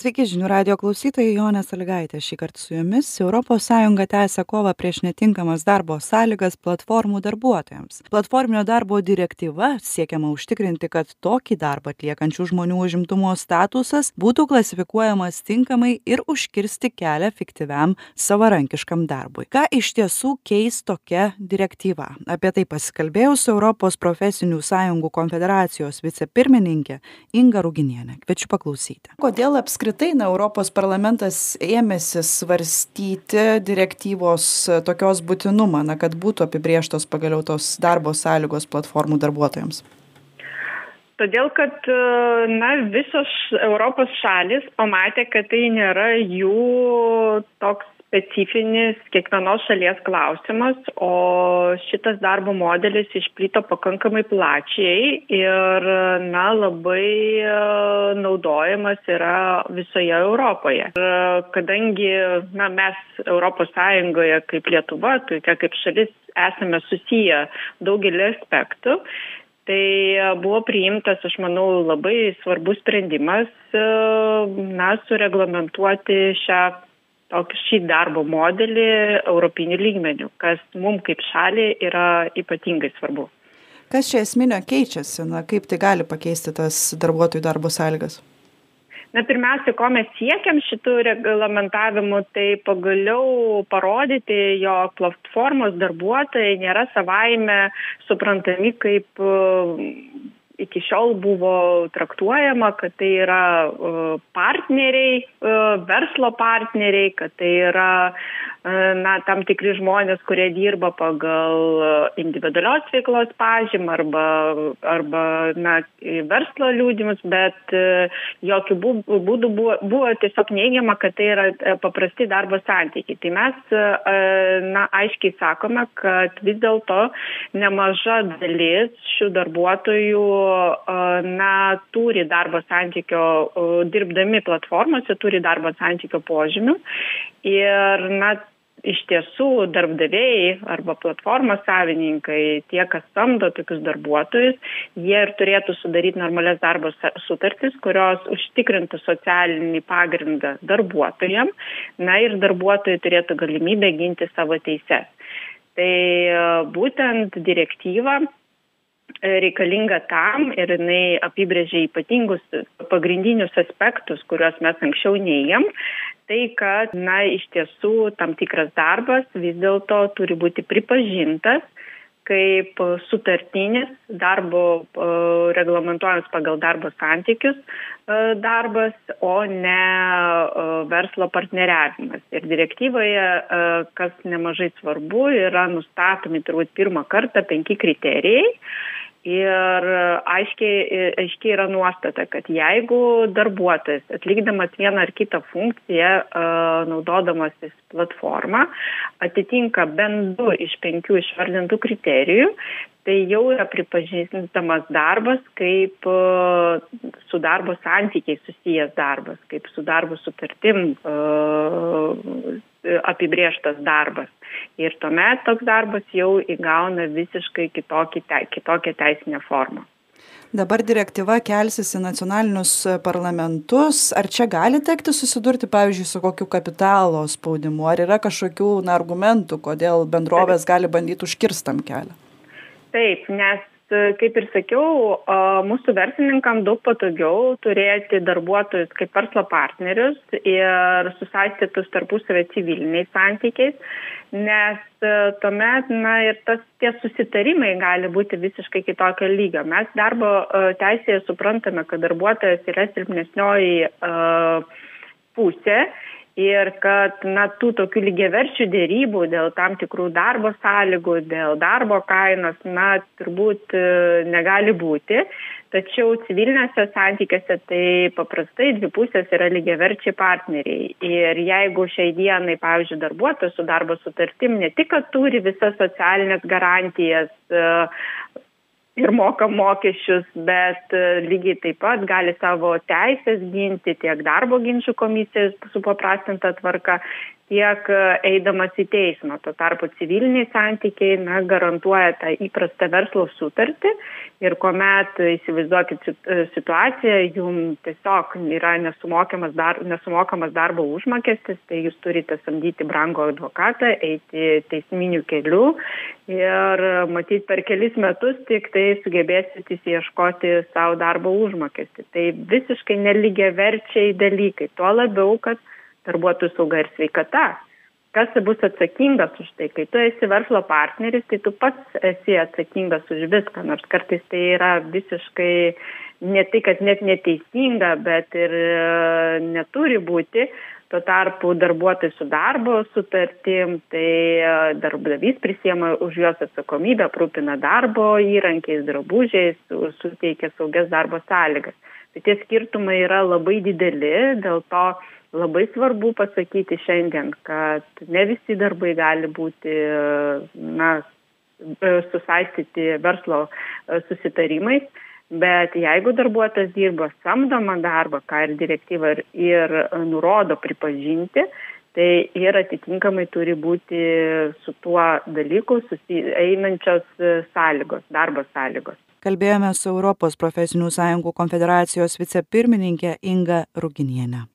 sveiki žinių radijo klausytojai jonė salygaitė šįkart su jumis. Sąjunga tęsia kovą prieš netinkamas darbo sąlygas platformų darbuotojams. Platforminio darbo direktyva siekiama užtikrinti kad tokį darbą atliekančių žmonių užimtumo statusas būtų klasifikuojamas tinkamai ir užkirsti kelią fiktyviam savarankiškam darbui. Ką iš tiesų keis tokia direktyva? Apie tai pasikalbėjau su europos profesinių sąjungų konfederacijos vicepirmininke inga ruginiene kviečiu paklausyti. Kodėl apskritai apskritai na europos parlamentas ėmėsi svarstyti direktyvos tokios būtinumą na kad būtų apibrėžtos pagaliau tos darbo sąlygos platformų darbuotojams. Todėl kad na visos europos šalys pamatė kad tai nėra jų toks specifinis kiekvienos šalies klausimas o šitas darbo modelis išplito pakankamai plačiai ir na labai naudojamas yra visoje europoje. Ir kadangi na mes europos sąjungoje kaip lietuva tokia kaip šalis esame susiję daugeliu aspektų tai buvo priimtas aš manau labai svarbus sprendimas na sureglamentuoti šią tokį šį darbo modelį europiniu lygmeniu kas mum kaip šaliai yra ypatingai svarbu. Kas čia esminio keičiasi? Na kaip tai gali pakeisti tas darbuotojų darbo sąlygas? Na pirmiausia ko mes siekiam šitu reglamentavimu tai pagaliau parodyti jog platformos darbuotojai nėra savaime suprantami kaip iki šiol buvo traktuojama kad tai yra partneriai verslo partneriai kad tai yra na tam tikri žmonės kurie dirba pagal individualios veiklos pažymą arba arba na verslo liudijimus bet jokiu būdu buvo buvo tiesiog neigiama kad tai yra paprasti darbo santykiai. Tai mes na aiškiai sakome kad vis dėlto nemaža dalis šių darbuotojų na turi darbo santykio dirbdami platformose turi darbo santykio požymių. Ir na iš tiesų darbdaviai arba platformos savininkai tie kas samdo tokius darbuotojus jie ir turėtų sudaryt normalias darbo sutartis kurios užtikrintų socialinį pagrindą darbuotojam na ir darbuotojai turėtų galimybę ginti savo teises. Tai būtent direktyva reikalinga tam ir jinai apibrėžia ypatingus pagrindinius aspektus kuriuos mes anksčiau neigėm tai kad na iš tiesų tam tikras darbas vis dėlto turi būti pripažintas kaip sutartinis darbo reglamentuojamas pagal darbo santykius darbas o ne verslo partneriavimas. Ir direktyvoje kas nemažai svarbu yra nustatomi turbūt pirmą kartą penki kriterijai ir aiškiai aiški yra nuostata kad jeigu darbuotojas atlikdamas vieną ar kitą funkciją naudodamasis platforma atitinka bent du iš penkių išvardintų kriterijų tai jau yra pripažįstamas darbas kaip su darbo santykiais susijęs darbas kaip su darbo sutartim apibrėžtas darbas ir tuomet toks darbas jau įgauna visiškai kitokį kitokią teisinę formą. Dabar direktyva kelsis į nacionalinius parlamentus. Ar čia gali tekti susidurti pavyzdžiui su kokiu kapitalo spaudimu? Ar yra kažkokių na argumentų kodėl bendrovės gali bandyt užkirst tam kelią? Taip nes kaip ir sakiau mūsų verslininkam daug patogiau turėti darbuotojus kaip verslo partnerius ir susaistytus tarpusavio civiliniais santykiais nes tuomet na ir tas tie susitarimai gali būti visiškai kitokio lygio. Mes darbo teisėje suprantame kad darbuotojas yra silpnesnioji pusė ir kad na tų tokių lygiaverčių derybų dėl tam tikrų darbo sąlygų dėl darbo kainos na turbūt negali būti. Tačiau civiliniuose santykiuose tai paprastai dvi pusės yra lygiaverčiai partneriai. Ir jeigu šiai dienai pavyzdžiui darbuotojas su darbo sutartim ne tik kad turi visas socialines garantijas ir moka mokesčius, bet lygiai taip pat gali savo teisės ginti tiek darbo ginčių komisijos supaprastinta tvarka, tiek e, eidamas į teismą. Tuo tarpu civiliniai santykiai na, garantuoja tą įprastą verslo sutartį ir kuomet, įsivaizduokit e, situaciją, jums tiesiog yra nesumokamas, dar, nesumokamas darbo užmokestis, tai jūs turite samdyti brango advokatą, eiti teisminių kelių ir matyti per kelis metus tik tai sugebėsit įsieškoti savo darbo užmokestį. Tai visiškai neligia verčiai dalykai. Tuo labiau, kad darbuotojų sauga ir sveikata. Kas bus atsakingas už tai? Kai tu esi verslo partneris, tai tu pats esi atsakingas už viską, nors kartais tai yra visiškai ne tai, kad net neteisinga, bet ir e, neturi būti. Tuo tarpu darbuotojai su darbo sutartim, tai e, darbdavys prisiema už juos atsakomybę, aprūpina darbo įrankiais, drabužiais, suteikia saugias darbo sąlygas. Tai tie skirtumai yra labai dideli, dėl to labai svarbu pasakyti šiandien, kad ne visi darbai gali būti na, susaistyti verslo susitarimais, bet jeigu darbuotojas dirba samdomą darbą, ką ir direktyva ir, ir nurodo pripažinti, tai ir atitinkamai turi būti su tuo dalyku susi, einančios sąlygos, darbo sąlygos. Kalbėjome su Europos profesinių sąjungų konfederacijos vicepirmininkė Inga Ruginienė.